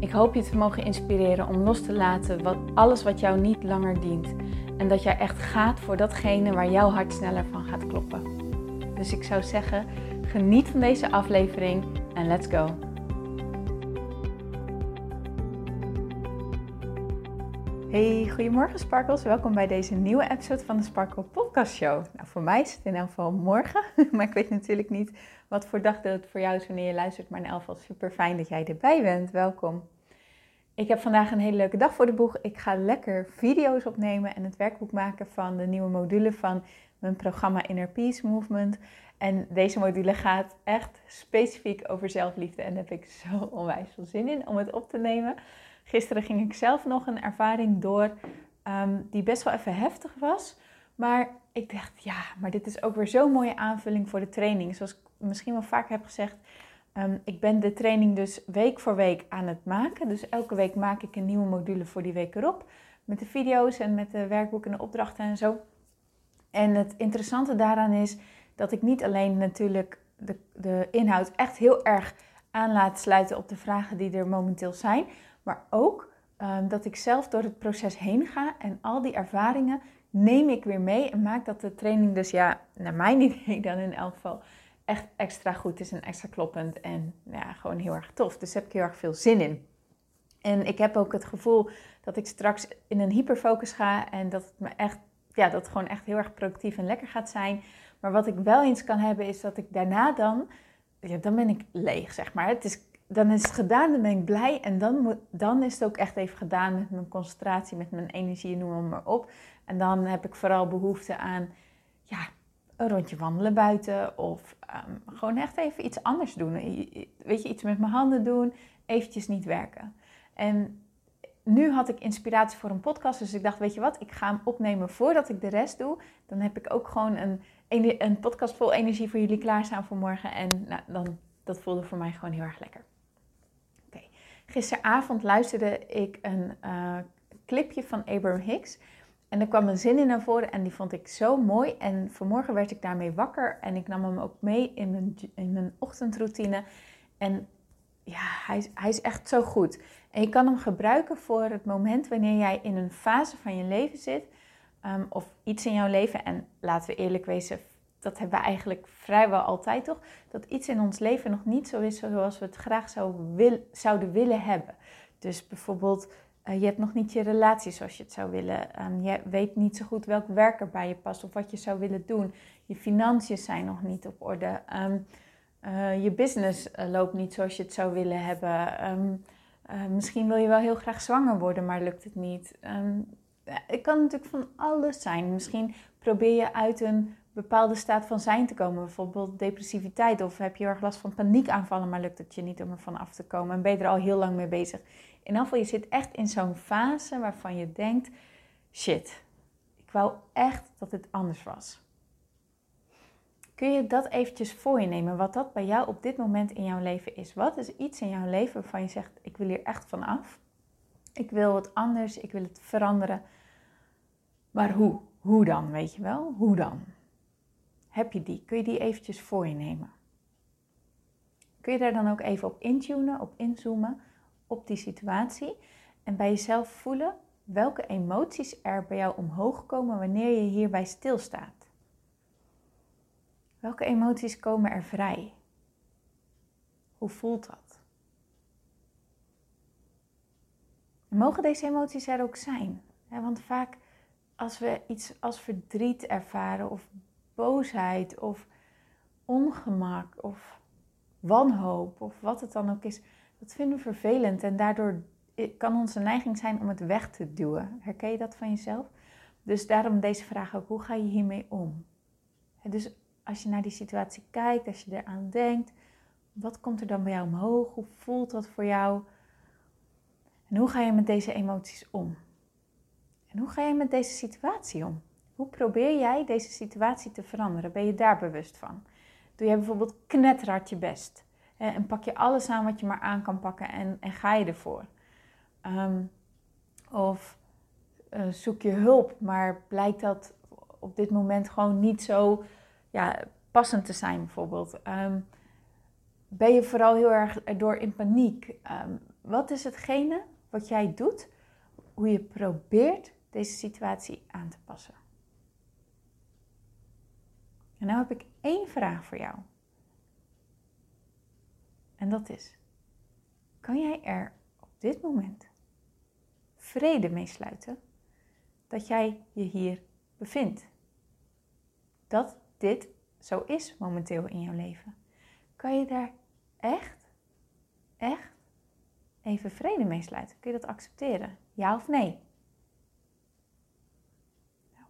Ik hoop je te mogen inspireren om los te laten wat, alles wat jou niet langer dient. En dat jij echt gaat voor datgene waar jouw hart sneller van gaat kloppen. Dus ik zou zeggen, geniet van deze aflevering en let's go. Hey, goedemorgen Sparkles. Welkom bij deze nieuwe episode van de Sparkle Podcast Show. Nou, voor mij is het in elk geval morgen, maar ik weet natuurlijk niet wat voor dag dat het voor jou is wanneer je luistert. Maar in elk geval super fijn dat jij erbij bent. Welkom. Ik heb vandaag een hele leuke dag voor de boeg. Ik ga lekker video's opnemen en het werkboek maken van de nieuwe module van mijn programma Inner Peace Movement. En deze module gaat echt specifiek over zelfliefde en daar heb ik zo onwijs veel zin in om het op te nemen. Gisteren ging ik zelf nog een ervaring door um, die best wel even heftig was. Maar ik dacht, ja, maar dit is ook weer zo'n mooie aanvulling voor de training. Zoals ik misschien wel vaak heb gezegd, um, ik ben de training dus week voor week aan het maken. Dus elke week maak ik een nieuwe module voor die week erop. Met de video's en met de werkboeken en de opdrachten en zo. En het interessante daaraan is dat ik niet alleen natuurlijk de, de inhoud echt heel erg aan laat sluiten op de vragen die er momenteel zijn. Maar ook um, dat ik zelf door het proces heen ga en al die ervaringen neem ik weer mee en maak dat de training dus ja, naar mijn idee dan in elk geval echt extra goed is en extra kloppend en ja, gewoon heel erg tof. Dus daar heb ik heel erg veel zin in. En ik heb ook het gevoel dat ik straks in een hyperfocus ga en dat het me echt, ja, dat gewoon echt heel erg productief en lekker gaat zijn. Maar wat ik wel eens kan hebben is dat ik daarna dan, ja, dan ben ik leeg, zeg maar. Het is dan is het gedaan, dan ben ik blij. En dan, moet, dan is het ook echt even gedaan met mijn concentratie, met mijn energie, noem maar op. En dan heb ik vooral behoefte aan een rondje wandelen buiten. Of um, gewoon echt even iets anders doen. Weet je, iets met mijn handen doen, eventjes niet werken. En nu had ik inspiratie voor een podcast. Dus ik dacht, weet je wat, ik ga hem opnemen voordat ik de rest doe. Dan heb ik ook gewoon een, een podcast vol energie voor jullie klaarstaan voor morgen. En nou, dan, dat voelde voor mij gewoon heel erg lekker. Gisteravond luisterde ik een uh, clipje van Abraham Hicks. En er kwam een zin in naar voren en die vond ik zo mooi. En vanmorgen werd ik daarmee wakker en ik nam hem ook mee in mijn, in mijn ochtendroutine. En ja, hij, hij is echt zo goed. En je kan hem gebruiken voor het moment wanneer jij in een fase van je leven zit. Um, of iets in jouw leven. En laten we eerlijk wezen, dat hebben we eigenlijk vrijwel altijd toch, dat iets in ons leven nog niet zo is zoals we het graag zou wil, zouden willen hebben. Dus bijvoorbeeld, je hebt nog niet je relatie zoals je het zou willen. Um, je weet niet zo goed welk werk er bij je past of wat je zou willen doen. Je financiën zijn nog niet op orde. Um, uh, je business uh, loopt niet zoals je het zou willen hebben. Um, misschien wil je wel heel graag zwanger worden, maar lukt het niet. het kan natuurlijk van alles zijn. Misschien probeer je uit een bepaalde staat van zijn te komen. Bijvoorbeeld depressiviteit of heb je erg last van paniekaanvallen, maar lukt het je niet om er van af te komen en ben je er al heel lang mee bezig. In geval, je zit echt in zo'n fase waarvan je denkt, shit, ik wou echt dat het anders was. Kun je dat eventjes voor je nemen, wat dat bij jou op dit moment in jouw leven is? Wat is iets in jouw leven waarvan je zegt, ik wil hier echt van af? Ik wil het anders, ik wil het veranderen. Maar hoe? Hoe dan, weet je wel? Hoe dan? Heb je die? Kun je die eventjes voor je nemen? Kun je daar dan ook even op intunen, op inzoomen, op die situatie en bij jezelf voelen welke emoties er bij jou omhoog komen wanneer je hierbij stilstaat? Welke emoties komen er vrij? Hoe voelt dat? Mogen deze emoties er ook zijn? Want vaak als we iets als verdriet ervaren of boosheid of ongemak of wanhoop of wat het dan ook is, dat vinden we vervelend en daardoor kan onze neiging zijn om het weg te duwen. Herken je dat van jezelf? Dus daarom deze vraag ook, hoe ga je hiermee om? Dus als je naar die situatie kijkt, als je eraan denkt, wat komt er dan bij jou omhoog? Hoe voelt dat voor jou? En hoe ga je met deze emoties om? En hoe ga je met deze situatie om? Hoe probeer jij deze situatie te veranderen? Ben je daar bewust van? Doe jij bijvoorbeeld knetterhard je best? En pak je alles aan wat je maar aan kan pakken en, en ga je ervoor? Ehm, of uh, zoek je hulp, maar blijkt dat op dit moment gewoon niet zo ja, passend te zijn, bijvoorbeeld. Um, ben je vooral heel erg erdoor in paniek? Um, wat is hetgene wat jij doet, hoe je probeert deze situatie aan te passen? En nu heb ik één vraag voor jou. En dat is: kan jij er op dit moment vrede mee sluiten dat jij je hier bevindt? Dat dit zo is momenteel in jouw leven. Kan je daar echt, echt even vrede mee sluiten? Kun je dat accepteren? Ja of nee? Nou,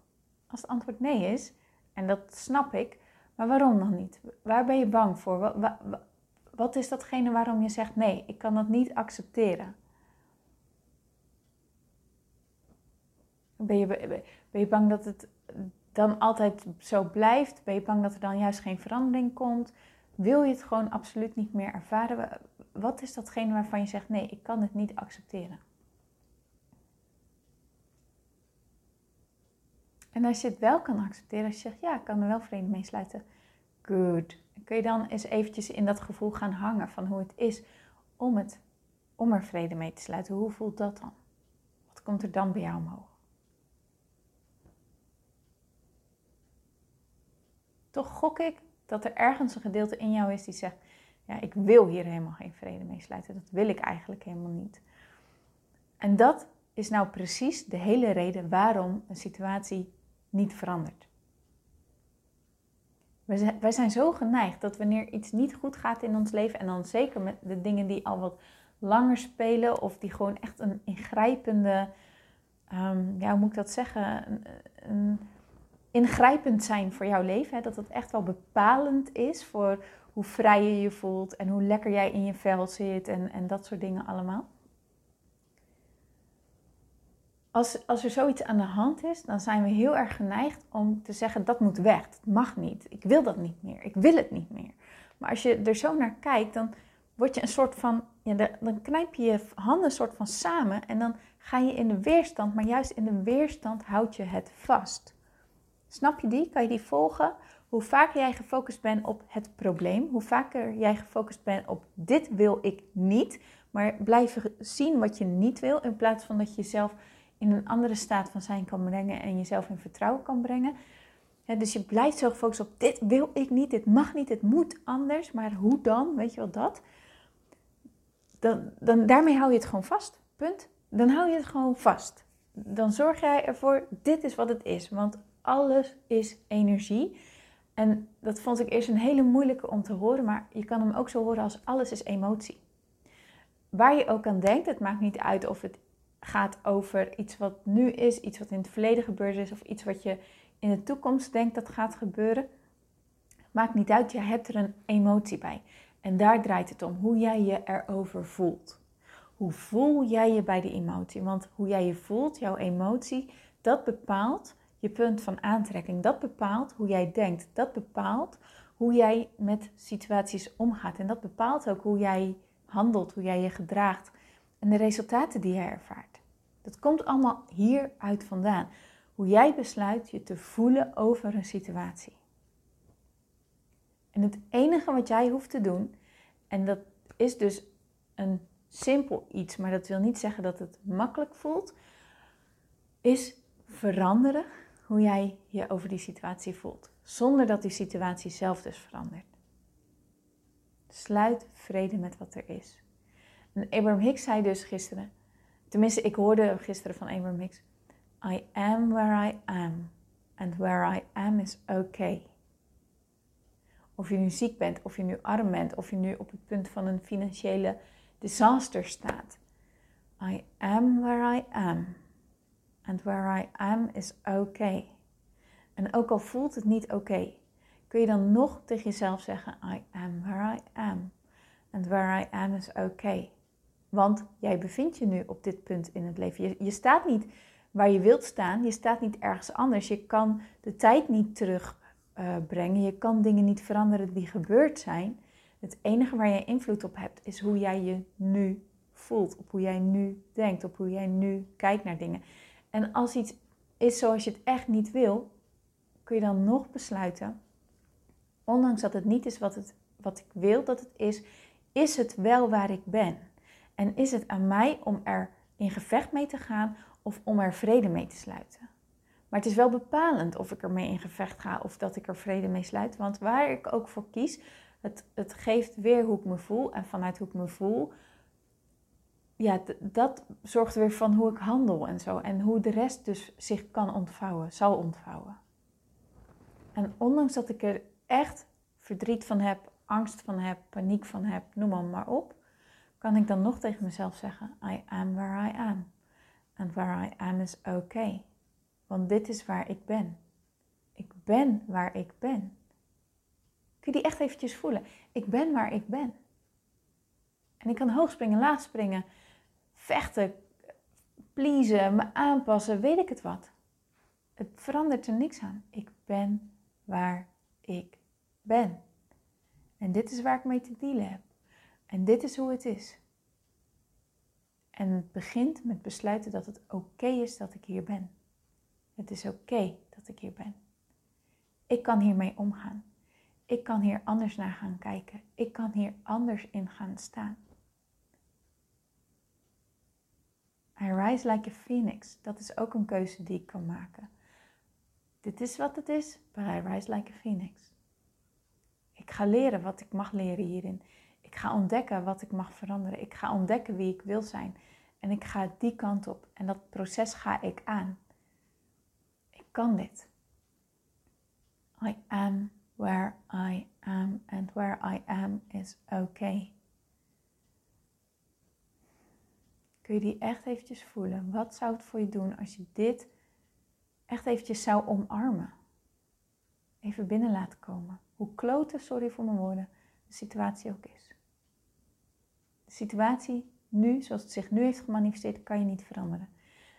als het antwoord nee is, en dat snap ik, maar waarom dan niet? Waar ben je bang voor? Wat, is datgene waarom je zegt nee, ik kan dat niet accepteren? Ben je, ben je bang dat het dan altijd zo blijft? Ben je bang dat er dan juist geen verandering komt? Wil je het gewoon absoluut niet meer ervaren? Wat is datgene waarvan je zegt: nee, ik kan het niet accepteren? En als je het wel kan accepteren, als je zegt: ja, ik kan er wel vrede mee sluiten. Good. Kun je dan eens eventjes in dat gevoel gaan hangen van hoe het is om, het, om er vrede mee te sluiten? Hoe voelt dat dan? Wat komt er dan bij jou omhoog? toch gok ik dat er ergens een gedeelte in jou is die zegt: Ja, ik wil hier helemaal geen vrede mee sluiten. Dat wil ik eigenlijk helemaal niet. En dat is nou precies de hele reden waarom een situatie niet verandert. Wij zijn zo geneigd dat wanneer iets niet goed gaat in ons leven, en dan zeker met de dingen die al wat langer spelen, of die gewoon echt een ingrijpende, um, ja, hoe moet ik dat zeggen, een, een ingrijpend zijn voor jouw leven. Hè? Dat het echt wel bepalend is voor hoe vrij je je voelt en hoe lekker jij in je vel zit en, en dat soort dingen allemaal. Als, als er zoiets aan de hand is, dan zijn we heel erg geneigd om te zeggen dat moet weg, het mag niet, ik wil dat niet meer, ik wil het niet meer. Maar als je er zo naar kijkt, dan word je een soort van, dan knijp je je handen een soort van samen en dan ga je in de weerstand, maar juist in de weerstand houd je het vast. Snap je die? Kan je die volgen? Hoe vaker jij gefocust bent op het probleem, hoe vaker jij gefocust bent op dit wil ik niet, maar blijven zien wat je niet wil, in plaats van dat je jezelf in een andere staat van zijn kan brengen en jezelf in vertrouwen kan brengen. dus je blijft zo gefocust op dit wil ik niet, dit mag niet, dit moet anders, maar hoe dan? Weet je wel dat? Dan, dan, daarmee hou je het gewoon vast. Punt. Dan hou je het gewoon vast. Dan zorg jij ervoor, dit is wat het is. Want alles is energie. En dat vond ik eerst een hele moeilijke om te horen, maar je kan hem ook zo horen als alles is emotie. Waar je ook aan denkt, het maakt niet uit of het gaat over iets wat nu is, iets wat in het verleden gebeurd is of iets wat je in de toekomst denkt dat gaat gebeuren. Maakt niet uit, je hebt er een emotie bij. En daar draait het om, hoe jij je erover voelt. Hoe voel jij je bij die emotie? Want hoe jij je voelt, jouw emotie, dat bepaalt je punt van aantrekking. Dat bepaalt hoe jij denkt. Dat bepaalt hoe jij met situaties omgaat. En dat bepaalt ook hoe jij handelt, hoe jij je gedraagt en de resultaten die jij ervaart. Dat komt allemaal hieruit vandaan. Hoe jij besluit je te voelen over een situatie. En het enige wat jij hoeft te doen, en dat is dus een simpel iets, maar dat wil niet zeggen dat het makkelijk voelt, is veranderen hoe jij je over die situatie voelt, zonder dat die situatie zelf dus verandert. Sluit vrede met wat er is. En Abraham Hicks zei dus gisteren, tenminste ik hoorde gisteren van Abraham Hicks, I am where I am and where I am is okay. Of je nu ziek bent, of je nu arm bent, of je nu op het punt van een financiële disaster staat. I am where I am And where I am is okay. En ook al voelt het niet oké, kun je dan nog tegen jezelf zeggen: I am where I am. And where I am is okay. Want jij bevindt je nu op dit punt in het leven. Je, je staat niet waar je wilt staan. Je staat niet ergens anders. Je kan de tijd niet terugbrengen. je kan dingen niet veranderen die gebeurd zijn. Het enige waar je invloed op hebt is hoe jij je nu voelt. Op hoe jij nu denkt. Op hoe jij nu kijkt naar dingen. En als iets is zoals je het echt niet wil, kun je dan nog besluiten. Ondanks dat het niet is wat, het, wat ik wil dat het is, is het wel waar ik ben. En is het aan mij om er in gevecht mee te gaan of om er vrede mee te sluiten? Maar het is wel bepalend of ik ermee in gevecht ga of dat ik er vrede mee sluit. Want waar ik ook voor kies, het, het geeft weer hoe ik me voel. En vanuit hoe ik me voel, ja, dat zorgt weer van hoe ik handel en zo. En hoe de rest dus zich kan ontvouwen, zal ontvouwen. En ondanks dat ik er echt verdriet van heb, angst van heb, paniek van heb, noem maar, maar op, kan ik dan nog tegen mezelf zeggen: I am where I am. And where I am is okay. Want dit is waar ik ben. Ik ben waar ik ben. Kun je die echt eventjes voelen? Ik ben waar ik ben. En ik kan hoog springen, laag springen, vechten, pleasen, me aanpassen, weet ik het wat. Het verandert er niks aan. Ik ben waar ik ben. En dit is waar ik mee te dealen heb. En dit is hoe het is. En het begint met besluiten dat het oké is dat ik hier ben. Het is oké dat ik hier ben. Ik kan hiermee omgaan. Ik kan hier anders naar gaan kijken. Ik kan hier anders in gaan staan. I rise like a phoenix. Dat is ook een keuze die ik kan maken. Dit is wat het is, but I rise like a phoenix. Ik ga leren wat ik mag leren hierin. Ik ga ontdekken wat ik mag veranderen. Ik ga ontdekken wie ik wil zijn. En ik ga die kant op. En dat proces ga ik aan. Ik kan dit. I am where I am. And where I am is okay. Kun je die echt eventjes voelen? Wat zou het voor je doen als je dit echt eventjes zou omarmen? Even binnen laten komen. Hoe klote, sorry voor mijn woorden, de situatie ook is. De situatie nu, zoals het zich nu heeft gemanifesteerd, kan je niet veranderen.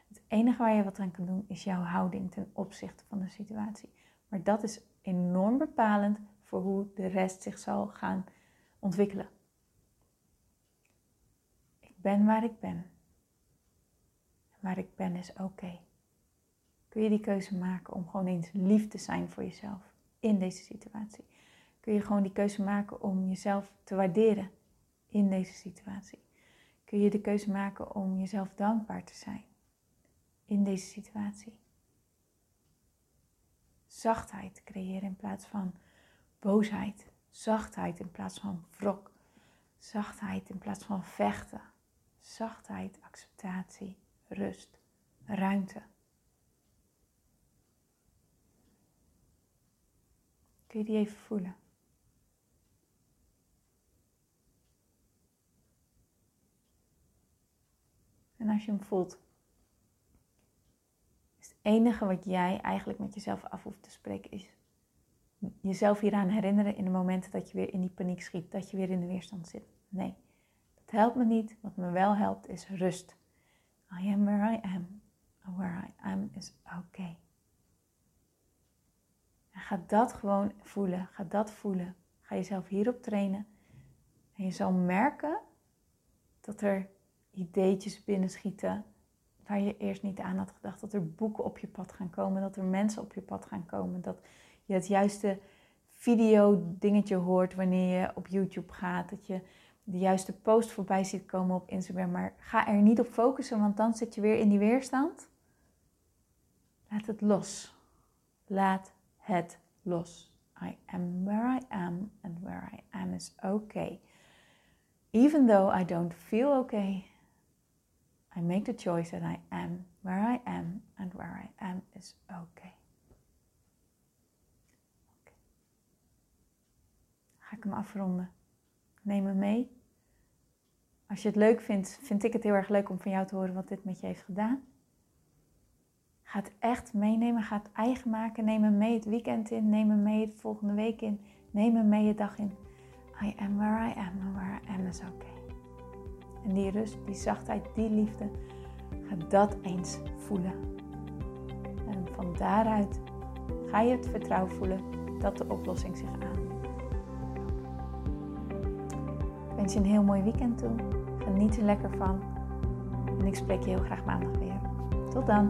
Het enige waar je wat aan kan doen is jouw houding ten opzichte van de situatie. Maar dat is enorm bepalend voor hoe de rest zich zal gaan ontwikkelen. Ik ben waar ik ben. Waar ik ben is oké. Kun je die keuze maken om gewoon eens lief te zijn voor jezelf in deze situatie? Kun je gewoon die keuze maken om jezelf te waarderen in deze situatie? Kun je de keuze maken om jezelf dankbaar te zijn in deze situatie? Zachtheid creëren in plaats van boosheid. Zachtheid in plaats van wrok. Zachtheid in plaats van vechten. Zachtheid, acceptatie, rust, ruimte. Kun je die even voelen? En als je hem voelt, is het enige wat jij eigenlijk met jezelf af hoeft te spreken, is jezelf hieraan herinneren in de momenten dat je weer in die paniek schiet, dat je weer in de weerstand zit. Nee, dat helpt me niet. Wat me wel helpt is rust. I am where I am. Where I am is okay. En ga dat gewoon voelen. Ga dat voelen. Ga jezelf hierop trainen. En je zal merken dat er ideetjes binnenschieten waar je eerst niet aan had gedacht. Dat er boeken op je pad gaan komen, dat er mensen op je pad gaan komen. Dat je het juiste video dingetje hoort wanneer je op YouTube gaat. Dat je de juiste post voorbij ziet komen op Instagram. Maar ga er niet op focussen, want dan zit je weer in die weerstand. Laat het los. Laat het los. I am where I am and where I am is okay. Even though I don't feel okay, I make the choice that I am where I am and where I am is okay. Ga ik hem afronden. Neem me mee. Als je het leuk vindt, vind ik het heel erg leuk om van jou te horen wat dit met je heeft gedaan. Ga het echt meenemen, ga het eigen maken. Neem hem mee het weekend in, neem hem mee de volgende week in, neem hem mee je dag in. I am where I am and where I am is okay. En die rust, die zachtheid, die liefde, ga dat eens voelen. En van daaruit ga je het vertrouwen voelen dat de oplossing zich aanbiedt. Ik wens je een heel mooi weekend toe. Geniet er lekker van. En ik spreek je heel graag maandag weer. Tot dan.